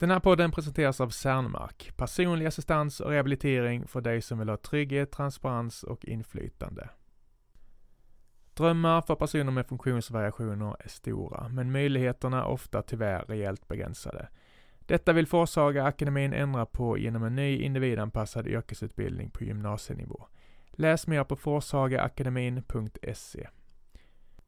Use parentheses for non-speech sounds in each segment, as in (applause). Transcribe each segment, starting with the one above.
Den här podden presenteras av Cernmark, personlig assistans och rehabilitering för dig som vill ha trygghet, transparens och inflytande. Drömmar för personer med funktionsvariationer är stora, men möjligheterna ofta tyvärr rejält begränsade. Detta vill Forshaga akademin ändra på genom en ny individanpassad yrkesutbildning på gymnasienivå. Läs mer på forshagaakademin.se.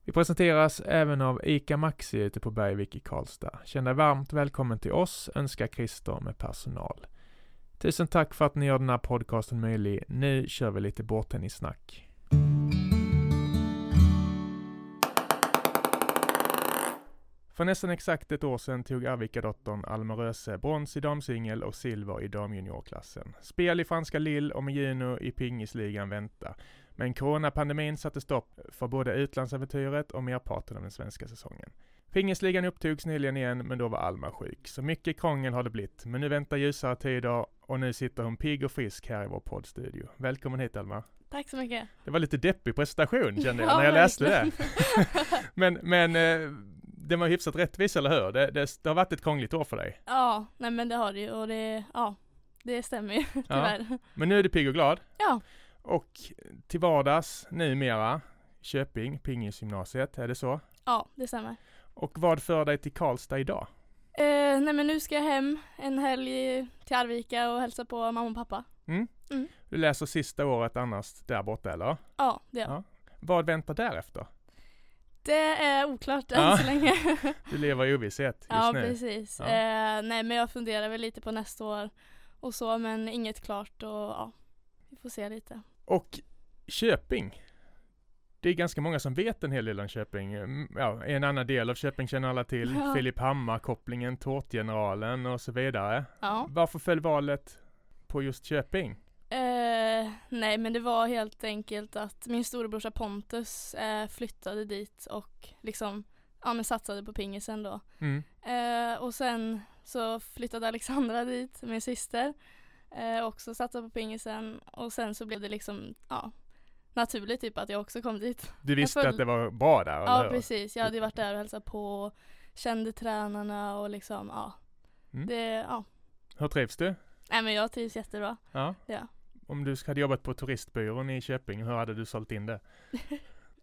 Vi presenteras även av ICA Maxi ute på Bergvik i Karlstad. Känn dig varmt välkommen till oss, önskar Christer med personal. Tusen tack för att ni gör den här podcasten möjlig. Nu kör vi lite bordtennissnack. För nästan exakt ett år sedan tog Arvika-dottern Alma Röse brons i damsingel och silver i damjuniorklassen. Spel i franska Lille och med Juno i pingisligan väntar. Men coronapandemin satte stopp för både utlandsäventyret och merparten av den svenska säsongen. Pingisligan upptogs nyligen igen, men då var Alma sjuk. Så mycket krångel har det blivit. Men nu väntar ljusare tider och nu sitter hon pigg och frisk här i vår poddstudio. Välkommen hit Alma! Tack så mycket! Det var lite deppig presentation kände jag Ja, när jag läste det. (laughs) (laughs) men, men eh, det var hyfsat rättvis, eller hur? Det, det, det har varit ett krångligt år för dig. ja, nej men det har det ju och det, ja, det stämmer ju (laughs) tyvärr. Men nu är du pigg och glad. Ja, Och till vardags numera Köping, Pingisgymnasiet, är det så? ja, det stämmer. Och vad för dig till Karlstad idag? Eh, nej men nu ska jag hem en helg till Arvika och hälsa på mamma och pappa. Du läser sista året annars där borta eller? Ja, det gör jag. Ja. Vad väntar därefter? Det är oklart Ja. än så länge. (laughs) Du lever i ovisshet just ja, nu. precis. Ja. Eh, nej men jag funderar väl lite på nästa år och så men inget klart och ja, vi får se lite. Och Köping. Det är ganska många som vet en hel del om Köping. Mm, Ja, en annan del av Köping känner alla till. Ja. Filip Hammar-kopplingen, Tårtgeneralen och så vidare. Ja. Varför föll valet på just Köping? Eh, nej men det var helt enkelt att min storebrorsa Pontus eh, flyttade dit och liksom ja, men satsade på pingisen då. Mm. Eh, och sen så flyttade Alexandra dit, min syster, eh, också satsade på pingisen och sen så blev det liksom ja, naturligt typ att jag också kom dit. Du visste föll- att det var bra där, Ja precis, jag hade ju varit där och hälsat på kände tränarna och liksom ja. Mm. Det, ja. Hur trivs du? Nej men jag trivs jättebra. Ja. Ja. Om du hade jobbat på turistbyrån i Köping, hur hade du sålt in det? (laughs)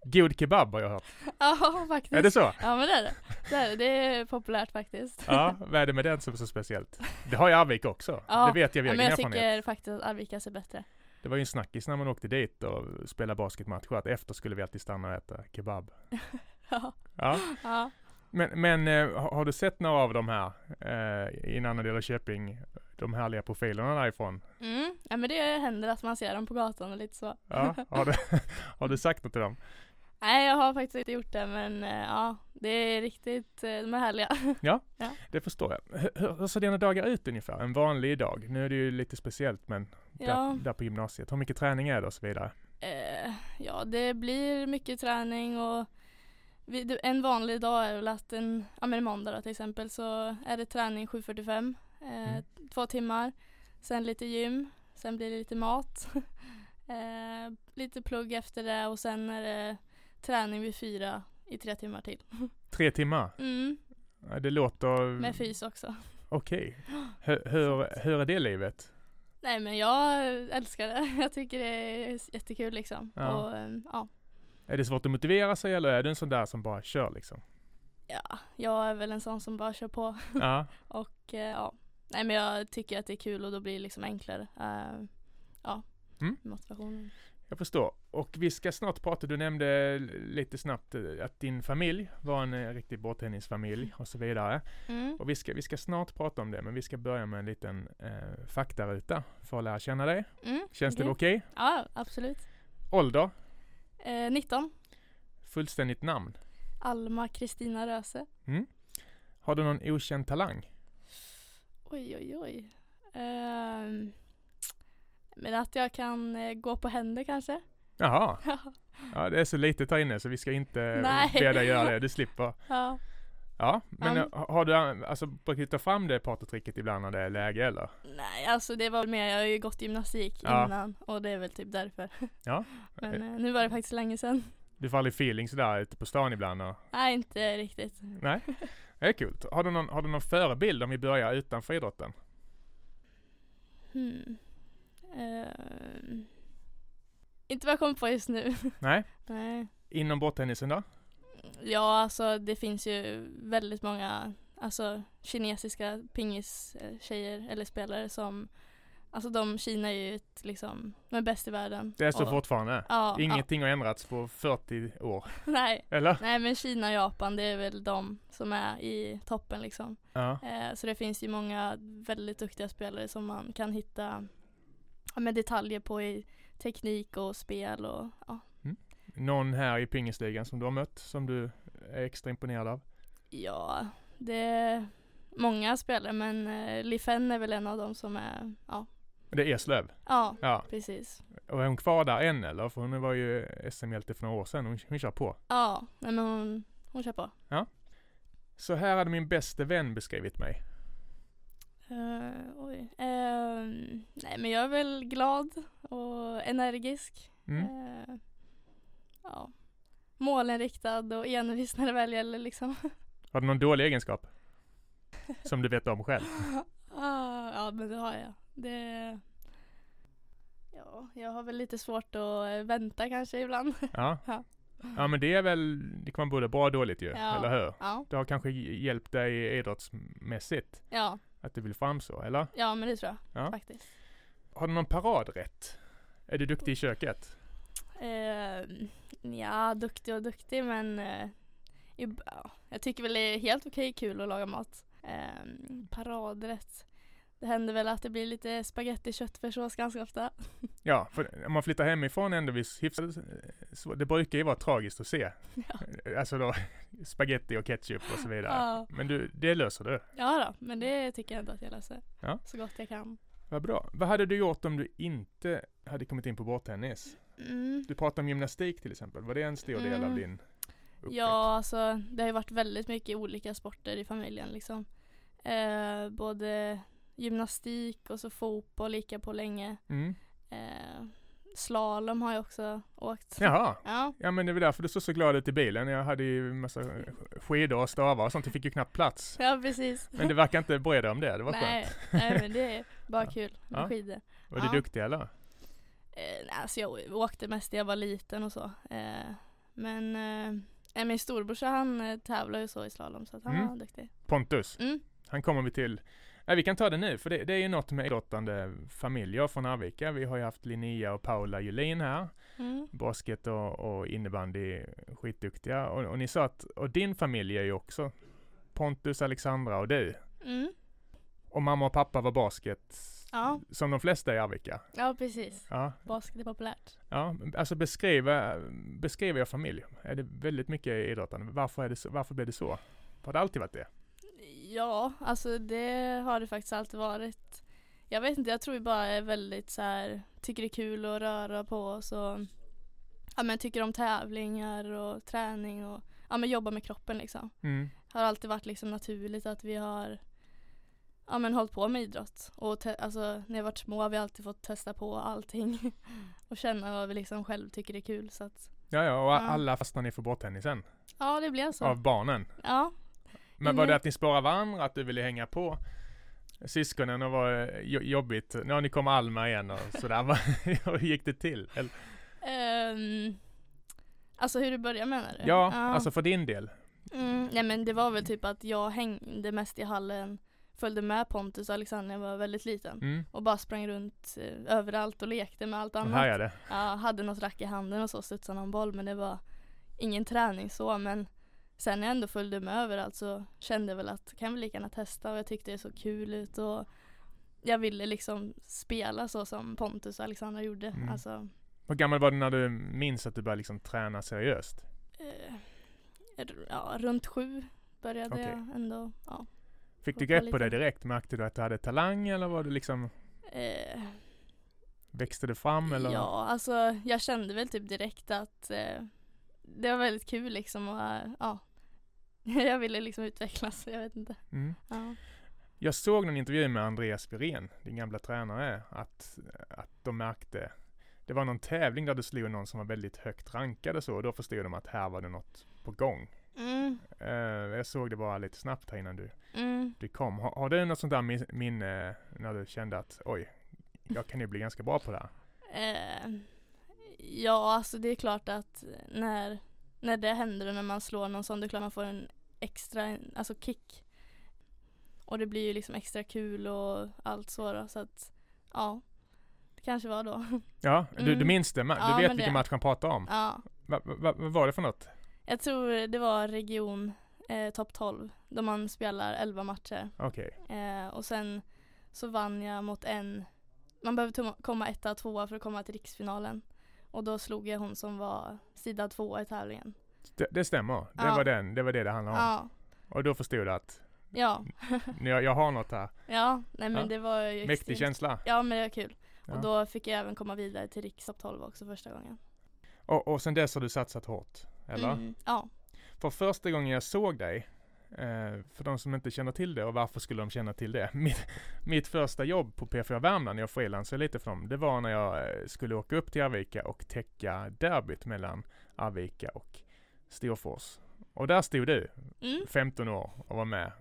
God kebab har jag hört. (laughs) Ja faktiskt. Är det så? Ja men det är det. Det är, det. är populärt faktiskt. Ja, vad är det med den som är så speciellt? Det har ju Arvika också. Ja, Det vet jag av Ja, men jag tycker faktiskt att Arvika ser bättre. Det var ju en snackis när man åkte dit och spelade basketmatcher att efter skulle vi alltid stanna och äta kebab. (laughs) Ja. Ja, ja. men, men eh, har har du sett några av de här eh, i en annan del av Köping? De härliga profilerna därifrån? Mm. ja men det händer att man ser dem på gatan och lite så. Ja, har du, (laughs) har du sagt något till dem? Nej jag har faktiskt inte gjort det men eh, ja det är riktigt, eh, de är härliga. (laughs) Det förstår jag. Hur, hur, ser dina dagar ut ungefär? En vanlig dag? Nu är det ju lite speciellt men Ja. där, där på gymnasiet. Hur mycket träning är det och så vidare? Eh, ja det blir mycket träning och vi, en vanlig dag är väl att en, ja men måndag då till exempel så är det träning 7.45, eh, Mm. två timmar. Sen lite gym, sen blir det lite mat. (laughs) eh, lite plugg efter det och sen är det träning vid fyra i tre timmar till. Tre timmar? Mm, Det låter... med fys också. Okej. (gasps) Hur, hur, hur är det livet? Nej men jag älskar det. (laughs) Jag tycker det är jättekul liksom. Ja. Och, ehm, ja. Är det svårt att motivera sig eller är du en sån där som bara kör liksom? ja, jag är väl en sån som bara kör på. Ja. (laughs) Och eh, ja, nej men jag tycker att det är kul och då blir det liksom enklare. Eh, ja, Mm. motivationen. Jag förstår. Och vi ska snart prata, du nämnde lite snabbt eh, att din familj var en eh, riktig bordtennisfamilj och så vidare. Mm. Och vi ska, vi ska snart prata om det, men vi ska börja med en liten eh, faktaruta för att lära känna dig. Mm, Känns det okej. okej? Ja, absolut. Ålder? Eh, 19. Fullständigt namn? Alma Kristina Röse. Mm. Har du någon okänd talang? Oj, oj, oj. Ehm, men att jag kan eh, gå på händer kanske? Jaha, (laughs) ja, det är så litet här inne så vi ska inte Nej. be dig göra det, (laughs) du slipper. ja. Ja, men eh, har du, alltså, brukar du ta fram det partytricket ibland när det är läge eller? Nej, alltså det var mer, jag har ju gått gymnastik Ja. innan och det är väl typ därför. (laughs) Ja. Men eh, nu var det faktiskt länge sedan. Du får aldrig feeling sådär ute på stan ibland och, Nej, inte riktigt. nej? Det är kul. Har du någon, har du någon förebild om vi börjar utanför idrotten? Hmm. Eh, inte vad jag kommer på just nu. (laughs) Nej? Nej. Inom bordtennisen då? Ja, alltså det finns ju väldigt många alltså, kinesiska pingistjejer eller spelare som Alltså de, Kina är ju ett, liksom, de är bäst i världen. Det är så Och- fortfarande? Ja, Ingenting har ändrats på 40 år? ja. (laughs) Nej, Eller? nej men Kina och Japan det är väl de som är i toppen liksom. Ja. Eh, så det finns ju många väldigt duktiga spelare som man kan hitta ja, med detaljer på i teknik och spel och ja. Någon här i pingisligan som du har mött som du är extra imponerad av? Ja, det är många spelare men eh, Li Fen är väl en av dem som är, ja, Det är Eslöv? ja Ja. precis. Och är hon kvar där än eller? För hon var ju SM-hjälte för några år sedan. Hon, hon kör på. Ja, nej men hon, hon kör på. Så här hade min bästa vän beskrivit mig. Eh, oj. Ehm, nej men jag är väl glad och energisk. Mm. Eh, ja. Målinriktad och envis när det väl gäller liksom. (laughs) Har du någon dålig egenskap? Som du vet om själv? (laughs) Ah, ja men det har jag. Det Ja, jag har väl lite svårt att eh, vänta kanske ibland. (laughs) Ja. Ja. Ja men det är väl, det kan vara både bra och dåligt ju, Ja. eller hur? Ja, Det har kanske hjälpt dig idrottsmässigt, ja, att du vill fram så, eller? ja men det tror jag Ja. faktiskt. Har du någon paradrätt? Är du duktig i köket? Eh, ja, duktig och duktig men ja, jag tycker väl det är helt okej kul att laga mat. Eh, paradrätt. Det händer väl att det blir lite spaghetti köttfärssås ganska ofta. Ja, för om man flyttar hemifrån ändå vis hyfsat, det brukar ju vara tragiskt att se. Ja. Alltså då, spaghetti och ketchup och så vidare. Ja. Men du, det löser du. Ja då, men det tycker jag ändå att jag löser. Ja. Så gott jag kan. Vad bra. Vad hade du gjort om du inte hade kommit in på bordtennis? Mm. Du pratade om gymnastik till exempel. Var det en stor del av Mm. din uppväxt? Ja, alltså det har ju varit väldigt mycket olika sporter i familjen liksom. Eh, både gymnastik och så fotboll gick jag på länge. Mm. Eh, slalom har jag också åkt. Jaha. Ja, Ja men det var därför du såg så glad ut i bilen. Jag hade ju massa skidor och stavar och sånt. Jag fick ju knappt plats. ja precis. Men du verkar inte bry dig om det. Det var nej, skönt. nej, men det är (laughs) bara kul med Ja. skidor. Var du Ja. duktig eller? Eh, nej, alltså jag åkte mest när jag var liten och så. Eh, men eh, min storbrorsa han eh, tävlar ju så i slalom så att han Mm. var duktig. Pontus. Mm. Han kommer vi till. Nej, vi kan ta det nu, för det, det är ju något med idrottande familjer från Arvika. Vi har ju haft Linnea och Paula Julin här. Mm. Basket och, och innebandy, skitduktiga. Och, och ni sa att, och din familj är ju också Pontus, Alexandra och du. Mm. Och mamma och pappa var basket, Ja. som de flesta i Arvika. ja, precis. Ja, Basket är populärt. ja, alltså beskriva, beskriva er familj. Är det väldigt mycket idrottande? Varför, är det så, varför blev det så? Har det alltid varit det? Ja, alltså det har det faktiskt alltid varit. Jag vet inte, jag tror vi bara är väldigt så här, tycker det är kul att röra på oss och ja, men tycker om tävlingar och träning och ja, men jobba med kroppen liksom. Mm. Har alltid varit liksom naturligt att vi har ja, men hållit på med idrott. Och alltså, när vi varit små har vi alltid fått testa på allting (laughs) och känna vad vi liksom själv tycker är kul. Så att, Ja, ja, och Ja. alla fastnade ni för bordtennisen ja, det blev så. av barnen. Ja, Men var det att ni spårade varandra, att du ville hänga på syskonen och var eh, jo- jobbigt? Ja, ni kom Alma igen och sådär. (laughs) Hur gick det till? Ehm, alltså hur det började menar du? ja, alltså för din del. Mm, nej men det var väl typ att jag hängde mest i hallen, följde med Pontus och Alexander när jag var väldigt liten Mm. och bara sprang runt eh, överallt och lekte med allt annat. härjade. Ja, hade något rack i handen och så, studsade någon boll men det var ingen träning så men sen när jag ändå följde med överallt så kände jag väl att kan vi lika gärna testa och jag tyckte det såg kul ut och jag ville liksom spela så som Pontus och Alexander gjorde. Mm. Alltså, Hur gammal var du när du minns att du började liksom träna seriöst? eh, ja, runt sju började Okej. jag ändå. Ja. Fick du grepp på det direkt? Märkte du att du hade talang eller var det liksom, Eh, växte det fram eller? ja, alltså jag kände väl typ direkt att eh, det var väldigt kul liksom och ja, (laughs) jag ville liksom utvecklas, jag vet inte. Mm. Ja. Jag såg någon intervju med Andreas Wirén, din gamla tränare, att, att de märkte det var någon tävling där du slog någon som var väldigt högt rankad och så och då förstod de att här var det något på gång. Mm, Eh, jag såg det bara lite snabbt här innan du, mm. du kom. Har, har du något sånt där min- minne när du kände att oj, jag kan ju bli ganska bra på det här? Eh, ja, alltså det är klart att när, när det händer och när man slår någon sån, det är klart man får en extra alltså kick. Och det blir ju liksom extra kul och allt så då, så att ja, det kanske var då. (laughs) Ja, du, du Mm. minns det? Ma- Ja, Du vet vilken det- match han pratar om? Ja, Va, va, va, vad var det för något? jag tror det var region eh, topp 12, då man spelar 11 matcher. Okej. Eh, och sen så vann jag mot en, man behöver komma etta tvåa för att komma till riksfinalen. Och då slog jag hon som var sidad tvåa i tävlingen. Det, det stämmer. Det, Ja. var den, det var det det handlade om. Ja, Och då förstod du att ja, (laughs) jag, jag har något här. ja, nej men Ja. det var ju Mäktig känsla. Ja men det var kul. Och då fick jag även komma vidare till Rikstopp 12 också första gången. Och, och sen dess har du satsat hårt, eller? Mm, ja. För första gången jag såg dig, eh, för de som inte känner till det och varför skulle de känna till det? (laughs) Mitt, mitt första jobb på P4 Värmland, när jag frilansade lite för dem, det var när jag eh, skulle åka upp till Arvika och täcka derbyt mellan Arvika och Storfors. Och där stod du, Mm. 15 år, och var med.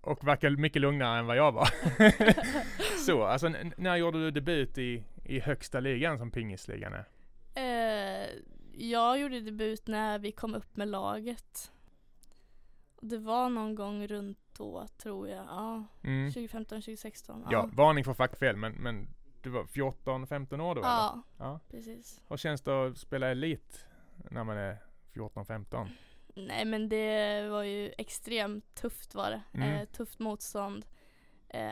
Och verkar mycket lugnare än vad jag var. (laughs) Så, alltså när gjorde du debut i, i högsta ligan som pingisligan är? Eh, jag gjorde debut när vi kom upp med laget. Det var någon gång runt då tror jag. Ja, Mm. 2015, 2016. Ja, varning för fackfel, men, men du var 14-15 år då eller? ja, Ja. precis. Hur känns det att spela elit när man är 14-15? Nej men det var ju extremt tufft var det. Mm. Eh, tufft motstånd. Eh,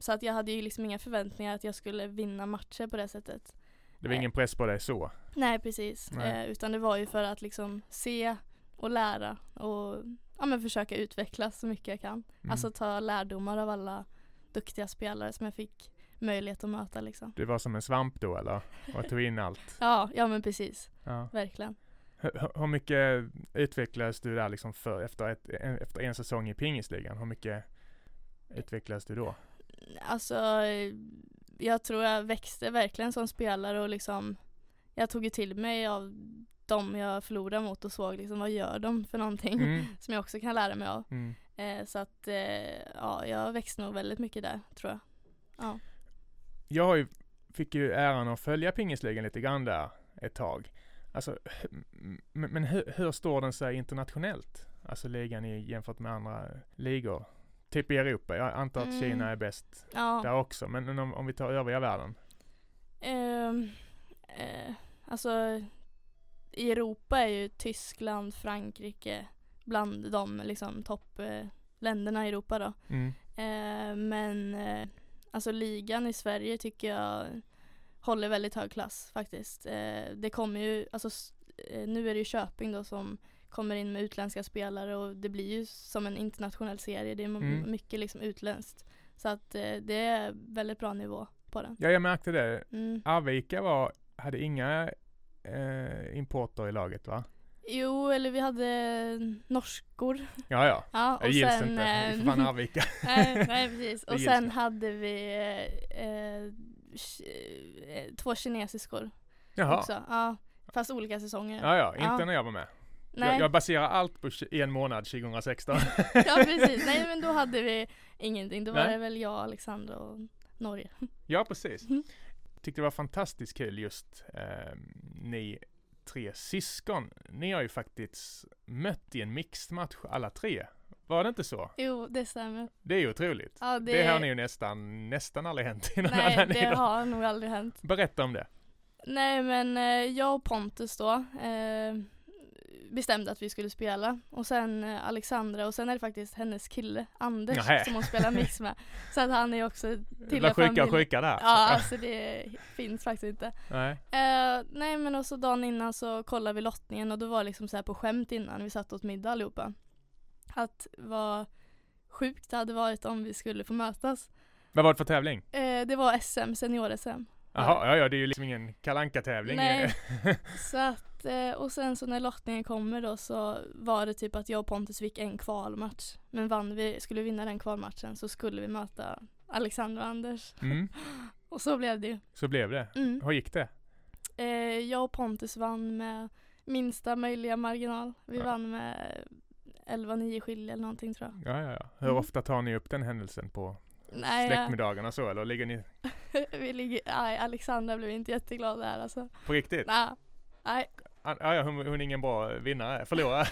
så att jag hade ju liksom inga förväntningar att jag skulle vinna matcher på det sättet. Det var ingen press på dig så? Nej precis. Nej. Eh, utan det var ju för att liksom se och lära och ja, men försöka utvecklas så mycket jag kan. Mm. Alltså ta lärdomar av alla duktiga spelare som jag fick möjlighet att möta liksom. Du var som en svamp då eller? Och tog in allt? (laughs) Ja, ja men precis. Ja. Verkligen. Hur, hur- mycket utvecklades du där liksom för efter, ett, en, efter en säsong i pingisligan? Hur mycket utvecklades du då? Alltså jag tror jag växte verkligen som spelare och liksom jag tog ju till mig av dem jag förlorade mot och såg liksom vad gör de för någonting Mm. (laughs) som jag också kan lära mig av. Mm. Eh, så att eh, ja, jag växte nog väldigt mycket där tror jag. Ja. Jag ju, fick ju äran att följa pingisligan lite grann där ett tag. Alltså, m- men, men hur, hur står den sig internationellt? Alltså ligan i, jämfört med andra ligor? Typ i Europa. Jag antar att Mm. Kina är bäst ja. där också. Men, men om, om vi tar övriga världen? Ehm, eh, alltså i Europa är ju Tyskland, Frankrike bland de liksom toppländerna i Europa då. Mm. Eh, men eh, alltså ligan i Sverige tycker jag håller väldigt hög klass faktiskt. Eh, det kommer ju, alltså eh, nu är det ju Köping då som kommer in med utländska spelare och det blir ju som en internationell serie. Det är Mm. mycket liksom utländskt. Så att eh, det är väldigt bra nivå på den. Ja, jag märkte det. Mm. Arvika var, hade inga eh, importer i laget va? Jo, eller vi hade norskor. Ja, ja. (laughs) Ja, (laughs) (laughs) och gills sen... inte. eh, För fan Arvika. nej, nej, precis. Det Och sen hade vi eh, eh, eh, två kinesiskor Jaha. också. Ja, fast olika säsonger. Ja, ja. Inte Ja. när jag var med. nej, Jag, jag baserar allt på en månad 2016. (laughs) ja precis. (laughs) Nej men då hade vi ingenting. Då var Nej. det väl jag, Alexandra och Norge. (laughs) ja, precis. Mm. Tyckte det var fantastiskt kul just eh, ni tre syskon. Ni har ju faktiskt mött i en mixed match alla tre. Var det inte så? Jo, det stämmer. Det är ju otroligt. Ja, Det, det, har ni ju nästan, nästan aldrig hänt i någon Nej, annan det idrott. har nog aldrig hänt. Berätta om det. Nej men eh, jag och Pontus då eh, bestämde att vi skulle spela och sen eh, Alexandra och sen är det faktiskt hennes kille Anders Nähä. som hon spelar mix med. (laughs) Så att han är också till blir sjuka och sjuka där. Ja (laughs) alltså det finns faktiskt inte. Nej. Eh, nej men och så dagen innan så kollade vi lottningen och då var liksom så här på skämt innan vi satt åt middag allihopa. Att vad sjukt det hade varit om vi skulle få mötas. Vad var det för tävling? Eh, det var SM, senior-SM. Jaha, ja, ja, det är ju liksom ingen kalanka tävling Nej. (laughs) Så att, eh, och sen så när lottningen kommer då så var det typ att jag och Pontus fick en kvalmatch. Men vann vi, skulle vi vinna den kvalmatchen så skulle vi möta Alexander och Anders. mm, (laughs) Och så blev det ju. så blev det. Mm. Hur gick det? Eh, jag och Pontus vann med minsta möjliga marginal. Vi Ja. vann med 11-9 skilje eller någonting tror jag. Ja, ja, ja. Hur Mm. ofta tar ni upp den händelsen på Nej, ja, släktmiddagarna så eller ligger ni (laughs) vi ligger, nej, Alexandra blev inte jätteglad där alltså. på riktigt? Nej, nej, Ah, Ja, ja, hon, hon är ingen bra vinnare, förlorare.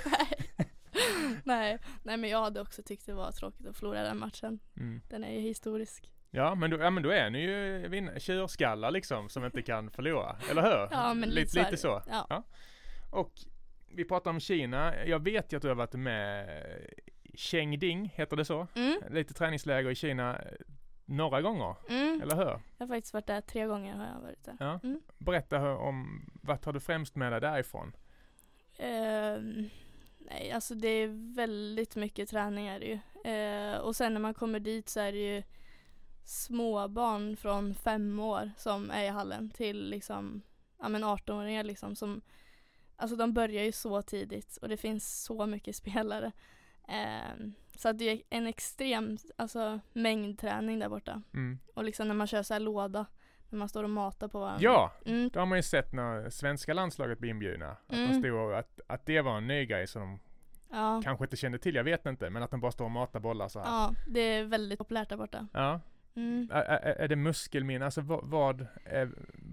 (laughs) nej, nej men jag hade också tyckt det var tråkigt att förlora den matchen. Mm. Den är ju historisk. Ja, men då, ja, men då är ni ju tjurskallar liksom som inte kan förlora, eller hur? Ja men lite, lite, så. lite så. Ja. Och vi pratar om Kina. Jag vet ju att du har varit med Chengding, heter det så? Mm, Lite träningsläger i Kina några gånger, mm. eller hur? Jag har faktiskt varit där tre gånger har jag varit där. Ja. Mm. Berätta om, vad tar du främst med dig därifrån? Ehm, nej, alltså det är väldigt mycket träning är det ju. Eh, och sen när man kommer dit så är det ju småbarn från fem år som är i hallen till liksom, ja men 18-åringar liksom som, alltså de börjar ju så tidigt och det finns så mycket spelare. Ehm, så att det är en extrem alltså, mängd träning där borta. Mm. Och liksom när man kör så här låda, när man står och matar på varandra. Ja, Mm, det har man ju sett när svenska landslaget blir inbjudna. Att, de Mm. stod, och- att, att det var en ny grej som de ja. kanske inte kände till, jag vet inte, men att de bara står och matar bollar så här. ja, det är väldigt populärt där borta. Ja. Mm. Är, är, är det muskelminne? Alltså vad, vad, är,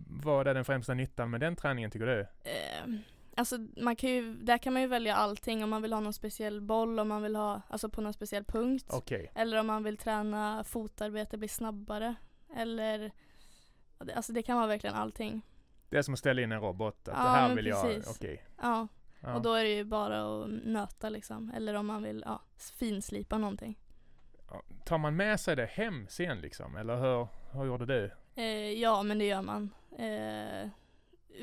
vad är den främsta nyttan med den träningen tycker du? Eh, alltså man kan ju, där kan man ju välja allting om man vill ha någon speciell boll, om man vill ha, alltså på någon speciell punkt. Okej. Eller om man vill träna fotarbete, bli snabbare. Eller, alltså det kan vara verkligen allting. Det är som att ställa in en robot, att Ja, det här vill jag, precis. okej. Ja, Ja. och då är det ju bara att nöta liksom. Eller om man vill, ja, finslipa någonting. Tar man med sig det hem sen liksom, eller hur, hur gjorde du? Eh, ja, men det gör man. Eh,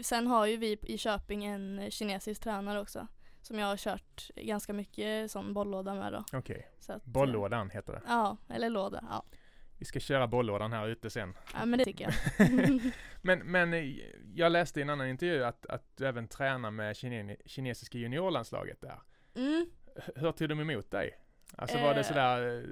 sen har ju vi i Köping en kinesisk tränare också. Som jag har kört ganska mycket sån bolllåda med då. Okej, att, eh, bollådan heter det. Ja, eller låda. Ja, Vi ska köra bollådan här ute sen. ja men det tycker jag. (laughs) Men, men eh, jag läste i en annan intervju att, att du även tränar med kine, kinesiska juniorlandslaget där. mm. Hur tog de emot dig? Alltså var det Eh. sådär, eh,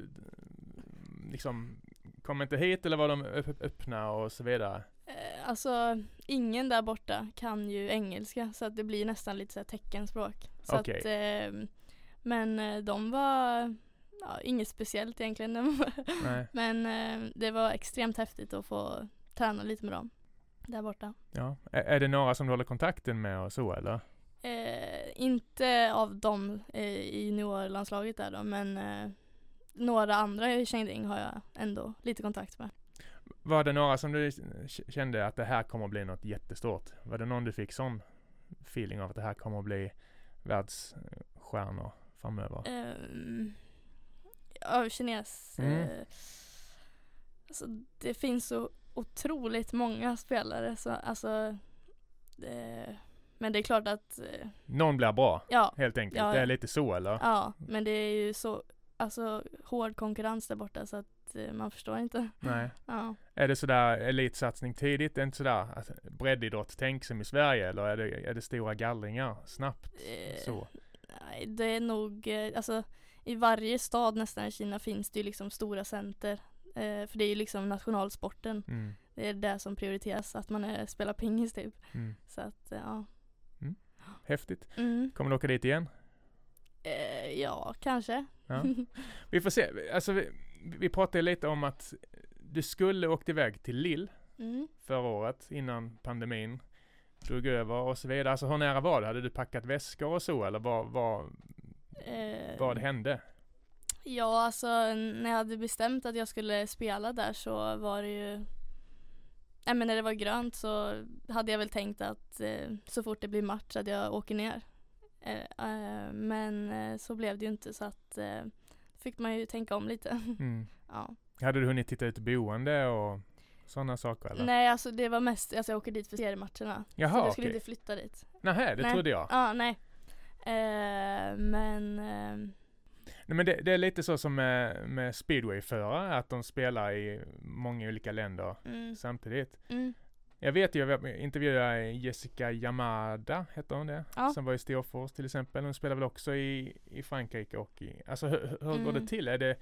liksom, kom inte hit eller var de öpp- öppna och så vidare? Eh, alltså, ingen där borta kan ju engelska så att det blir nästan lite så teckenspråk. Så Okej. att, eh, men de var, ja, inget speciellt egentligen. (laughs) Nej. men eh, det var extremt häftigt att få träna lite med dem där borta. Ja. Är, är det några som du håller kontakten med och så eller? Eh, inte av dem eh, i juniorlandslaget där då, men eh, några andra i Chengding har jag ändå lite kontakt med. Var det några som du kände att det här kommer att bli något jättestort? Var det någon du fick sån feeling av att det här kommer att bli världsstjärnor framöver? Um, ja, kines. Mm. Eh, alltså, det finns så otroligt många spelare så alltså eh, men det är klart att eh, Någon blir bra, ja, helt enkelt. Ja, Det är lite så eller? ja, men det är ju så alltså hård konkurrens där borta så att eh, man förstår inte. Nej. (laughs) Ja. Är det sådär elitsatsning tidigt? Det är inte sådär att breddidrott-tänk som i Sverige eller är det, är det stora gallringar snabbt? Eh, Så. Nej, det är nog, eh, alltså i varje stad nästan i Kina finns det ju liksom stora center. Eh, för det är ju liksom nationalsporten. Mm. Det är det som prioriteras, att man är, spelar pingis typ. Mm. Så att, eh, ja. Häftigt. Mm. Kommer du åka dit igen? Eh, ja, kanske. Ja. (laughs) Vi får se. Alltså, vi, vi pratade lite om att du skulle åkt iväg till Lill mm. förra året innan pandemin drog över och så vidare. Alltså hur nära var det? Hade du packat väskor och så eller vad, vad, Eh, vad hände? Ja, alltså när jag hade bestämt att jag skulle spela där så var det ju Nej men när det var grönt så hade jag väl tänkt att eh, så fort det blir match att jag åker ner. Eh, eh, men eh, så blev det ju inte så att eh, fick man ju tänka om lite. (laughs) Mm. ja. Hade du hunnit titta ut boende och sådana saker eller? Nej alltså det var mest, alltså jag åker dit för seriematcherna. så Jaha, jag skulle okej. inte flytta dit. Nähä, det Nej. trodde jag. Ja, nej. Eh, men eh, Nej, men det, det är lite så som med, med speedwayförare, att de spelar i många olika länder mm, samtidigt. mm, Jag vet ju, jag intervjuade Jessica Yamada, heter hon det? Ja. Som var i Storfors till exempel. Hon spelar väl också i, i Frankrike och i, alltså hur, hur går det Mm. till? Är det,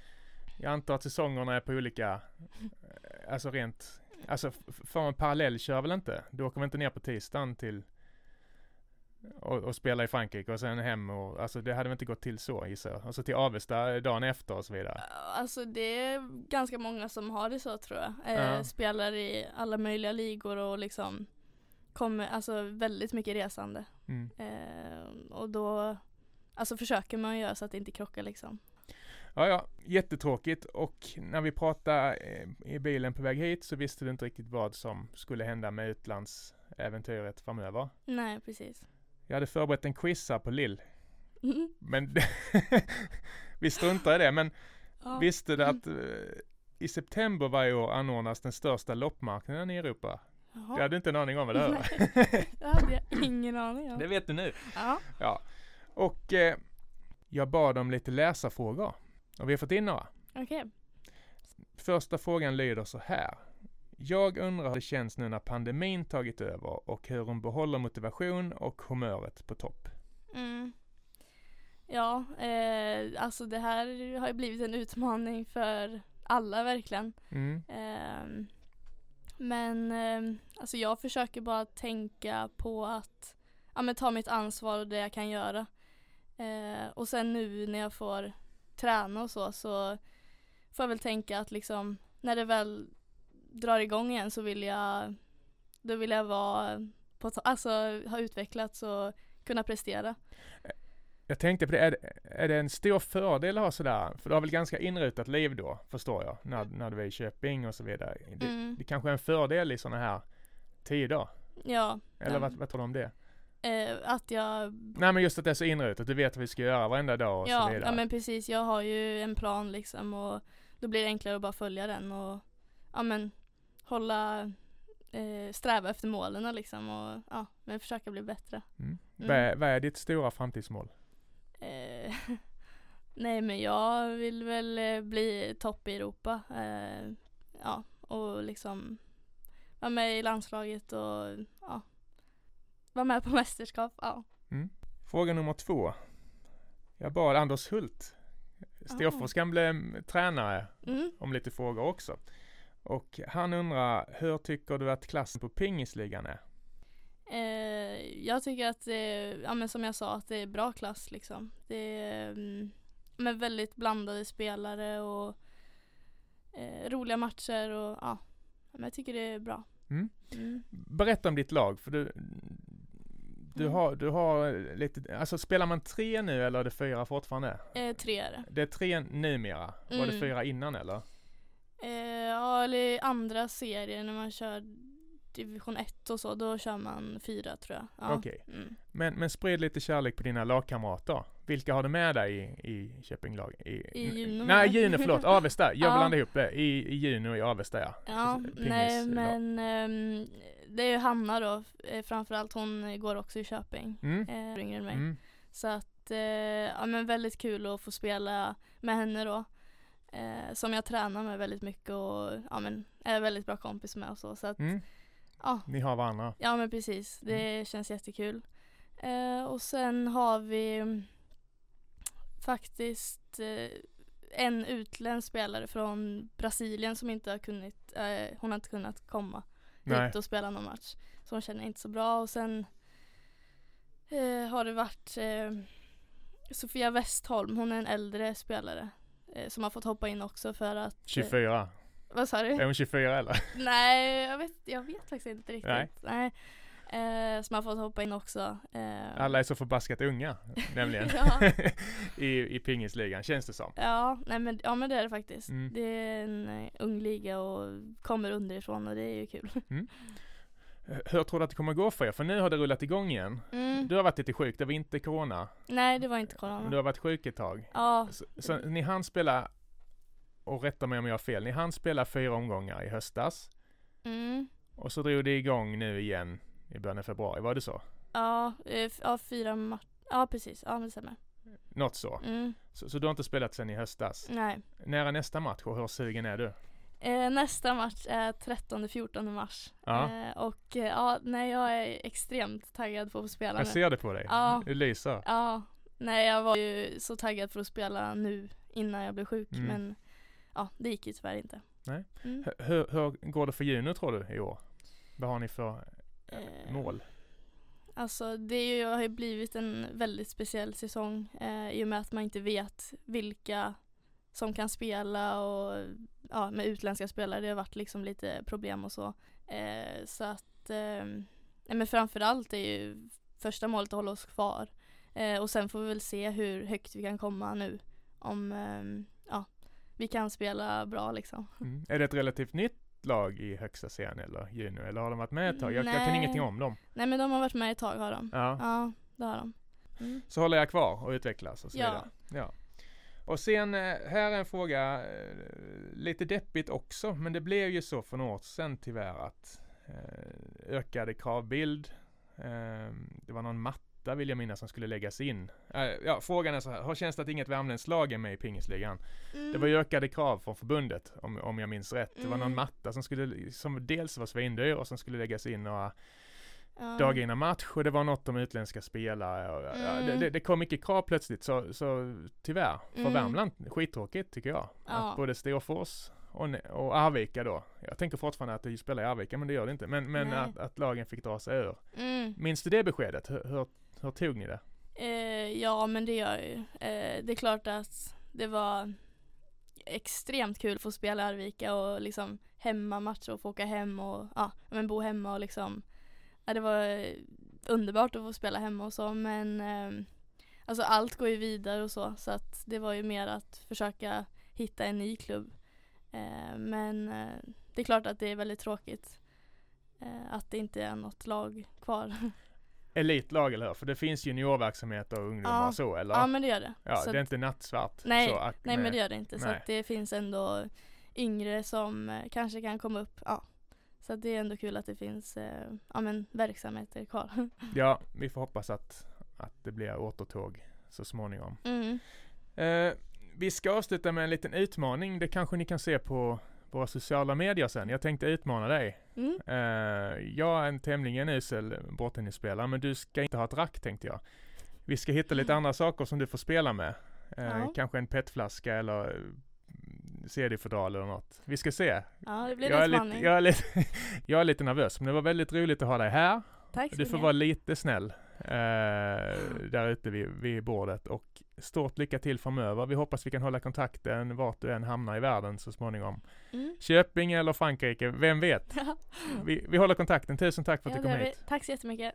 jag antar att säsongerna är på olika, eh, alltså rent, alltså får man parallell kör väl inte? Du åker väl inte ner på tisdagen till och, och spela i Frankrike och sen hem och, alltså det hade väl inte gått till så gissar jag. Och så till Avesta dagen efter och så vidare. Alltså det är ganska många som har det så tror jag. Eh, Ja. Spelar i alla möjliga ligor och liksom kommer, alltså väldigt mycket resande. Mm. Eh, och då, alltså försöker man göra så att det inte krockar liksom. Ja, ja, jättetråkigt och när vi pratade eh, i bilen på väg hit så visste du inte riktigt vad som skulle hända med utlandsäventyret framöver. Nej, precis. Jag hade förberett en quiz här på Lill, Mm. men (laughs) vi struntar i det. Men Ja. visste du att eh, i september varje år anordnas den största loppmarknaden i Europa? Jaha. Jag hade inte en aning om vad det var. Nej, (laughs) det hade jag ingen aning om. Det vet du nu. Ja, Ja. Och eh, jag bad om lite läsarfrågor. Och vi har fått in några. okej. Första frågan lyder så här. Jag undrar hur det känns nu när pandemin tagit över och hur hon behåller motivation och humöret på topp. Mm. Ja, eh, alltså det här har ju blivit en utmaning för alla verkligen. Mm. Ehm, men ehm, alltså jag försöker bara tänka på att ja, men ta mitt ansvar och det jag kan göra. Eh, och sen nu när jag får träna och så så får jag väl tänka att liksom när det väl drar igång igen så vill jag då vill jag vara på alltså ha utvecklats och kunna prestera. Jag tänkte på det, är, är det en stor fördel att ha sådär? För du har väl ganska inrutat liv då, förstår jag, när, när du är i Köping och så vidare. Det, Mm. det kanske är en fördel i sådana här tider? Ja, Eller vad, vad tror du om det? eh, att jag Nej men just att det är så inrutat, du vet vad vi ska göra varenda dag och så Ja, vidare. ja men precis. Jag har ju en plan liksom och då blir det enklare att bara följa den och ja men hålla, eh, sträva efter målen liksom och ja, men försöka bli bättre. Mm. Mm. Vad, är, ditt stora framtidsmål? Eh, (laughs) nej men jag vill väl eh, bli topp i Europa. Eh, ja, och liksom vara med i landslaget och ja, vara med på (laughs) mästerskap. Ja. Fråga nummer två. Jag bad Anders Hult, Storfors gamle mm, tränare, Mm. om lite frågor också. Och han undrar, hur tycker du att klassen på pingisligan är? Eh, jag tycker att det ja men som jag sa, att det är bra klass liksom. Det är mm, med väldigt blandade spelare och eh, roliga matcher och ja, men jag tycker det är bra. Mm. Mm. Berätta om ditt lag, för du, du, Mm. har, du har lite, alltså spelar man tre nu eller är det fyra fortfarande? Eh, tre är det. Det är tre numera, var det Mm. fyra innan eller? Ja, eller i andra serier när man kör division 1 och så, då kör man fyra tror jag. Ja. Okej. Mm. Men, men sprid lite kärlek på dina lagkamrater. Vilka har du med dig i, i Köpinglag? I, I Juno, Nej, Juno, förlåt. (laughs) Avesta. Jag Ja. blandade ihop det. I, i Juno i Avesta, ja. Ja, Pingis, nej men ehm, det är ju Hanna då, eh, framförallt hon går också i Köping. Mm. Eh, yngre än mig. Mm. Så att, eh, ja men väldigt kul att få spela med henne då. Eh, som jag tränar med väldigt mycket och ja men är väldigt bra kompis med och så. Så att, Mm. ja, Ni har varandra. ja men precis. Det känns jättekul. Eh, och sen har vi mm, faktiskt eh, en utländsk spelare från Brasilien som inte har kunnat, eh, hon har inte kunnat komma Nej. hit och spela någon match. Så hon känner inte så bra och sen eh, har det varit eh, Sofia Westholm, hon är en äldre spelare som har fått hoppa in också för att eh, 24. Vad sa du? Är hon 24 eller? (laughs) Nej, jag vet, jag vet faktiskt inte riktigt. Nej. Nej. Eh, som har fått hoppa in också. Eh, Alla är så förbaskat unga, nämligen. (laughs) (laughs) I, I pingisligan, känns det som. Ja, nej men, ja men det är det faktiskt. Mm. Det är en eh, ung liga och kommer underifrån och det är ju kul. Hur tror du att det kommer gå för er? För nu har det rullat igång igen. Mm. Du har varit lite sjuk, det var inte corona. Nej, det var inte Men du corona. har varit sjuk ett tag. Ja, Så, så ni hann spela, och rätta mig om jag har fel, ni hann spela fyra omgångar i höstas. mm. Och så drog det igång nu igen i början av februari, var det så? ja, eh, ja fyra matcher. Ja, precis. Ja, men det stämmer. Något så. Mm. så. Så du har inte spelat sedan i höstas? Nej. När är nästa match och hur sugen är du? Eh, nästa match är 13-14 mars. Ja. Eh, och eh, ja, nej jag är extremt taggad på att spela Jag nu. ser det på dig. Ja. Du lyser. Ja, nej jag var ju så taggad för att spela nu innan jag blev sjuk Mm. men ja, det gick ju tyvärr inte. Nej. Mm. Hur, hur, hur går det för Juno tror du i år? Vad har ni för eh, Eh, mål? Alltså det är ju, har ju blivit en väldigt speciell säsong eh, i och med att man inte vet vilka som kan spela och ja, med utländska spelare. Det har varit liksom lite problem och så. Eh, så att, eh, men framförallt är ju första målet att hålla oss kvar. Eh, och sen får vi väl se hur högt vi kan komma nu. Om eh, ja, vi kan spela bra liksom. Mm. Är det ett relativt nytt lag i högsta serien eller junior? Eller har de varit med ett tag? Jag, jag kan ingenting om dem. Nej men de har varit med ett tag har de. Ja. Ja, det har de. Mm. Så håller jag kvar och utvecklas och så Ja. vidare. Ja. Och sen, eh, här är en fråga, eh, lite deppigt också, men det blev ju så för några år sedan tyvärr att eh, ökade kravbild, eh, det var någon matta vill jag minnas som skulle läggas in. Eh, ja, frågan är så här, har känns det att inget värmländskt lag är med i pingisligan? Mm. Det var ju ökade krav från förbundet om, om jag minns rätt. Det var någon Mm. matta som skulle, som dels var svindyr och som skulle läggas in några ja. dagar innan match och det var något om utländska spelare. Och, ja, Mm. det, det, det kom mycket krav plötsligt så, så tyvärr för Mm. Värmland, skittråkigt tycker jag. Ja. Att både Storfors och, och Arvika då. Jag tänker fortfarande att de spelar i Arvika men det gör det inte. Men, men att, att lagen fick dra sig ur. Mm. Minns du det beskedet? Hur, hur, hur tog ni det? Eh, ja men det gör jag ju. Eh, det är klart att det var extremt kul att få spela i Arvika och liksom hemmamatcher och få åka hem och ja, men bo hemma och liksom ja, det var eh, underbart att få spela hemma och så men eh, alltså allt går ju vidare och så så att det var ju mer att försöka hitta en ny klubb. Eh, men eh, det är klart att det är väldigt tråkigt eh, att det inte är något lag kvar. (laughs) Elitlag eller hur? För det finns juniorverksamhet och ungdomar Ja. så eller? ja men det gör det. Ja, Så det är inte nattsvart. Nej, så att, Nej men det gör det inte. Så Nej. att det finns ändå yngre som eh, kanske kan komma upp. Ja. Så det är ändå kul att det finns eh, ja, men, verksamheter kvar. (laughs) Ja, vi får hoppas att, att det blir återtåg så småningom. Mm. Eh, vi ska avsluta med en liten utmaning. Det kanske ni kan se på våra sociala medier sen. Jag tänkte utmana dig. Mm. Eh, jag är en tämligen usel bordtennisspelare, men du ska inte ha ett rack tänkte jag. Vi ska hitta lite (laughs) andra saker som du får spela med. Eh, Ja. Kanske en petflaska eller CD-fodral eller något. Vi ska se. Ja det blir Jag är, lite, jag, är lite, (laughs) jag är lite nervös, men det var väldigt roligt att ha dig här. Tack så Du får vara lite snäll eh, där ute vid, vid bordet och stort lycka till framöver. Vi hoppas vi kan hålla kontakten vart du än hamnar i världen så småningom. Mm. Köping eller Frankrike, vem vet? (laughs) Vi, vi håller kontakten. Tusen tack för att Ja, du kom hit. Tack så jättemycket.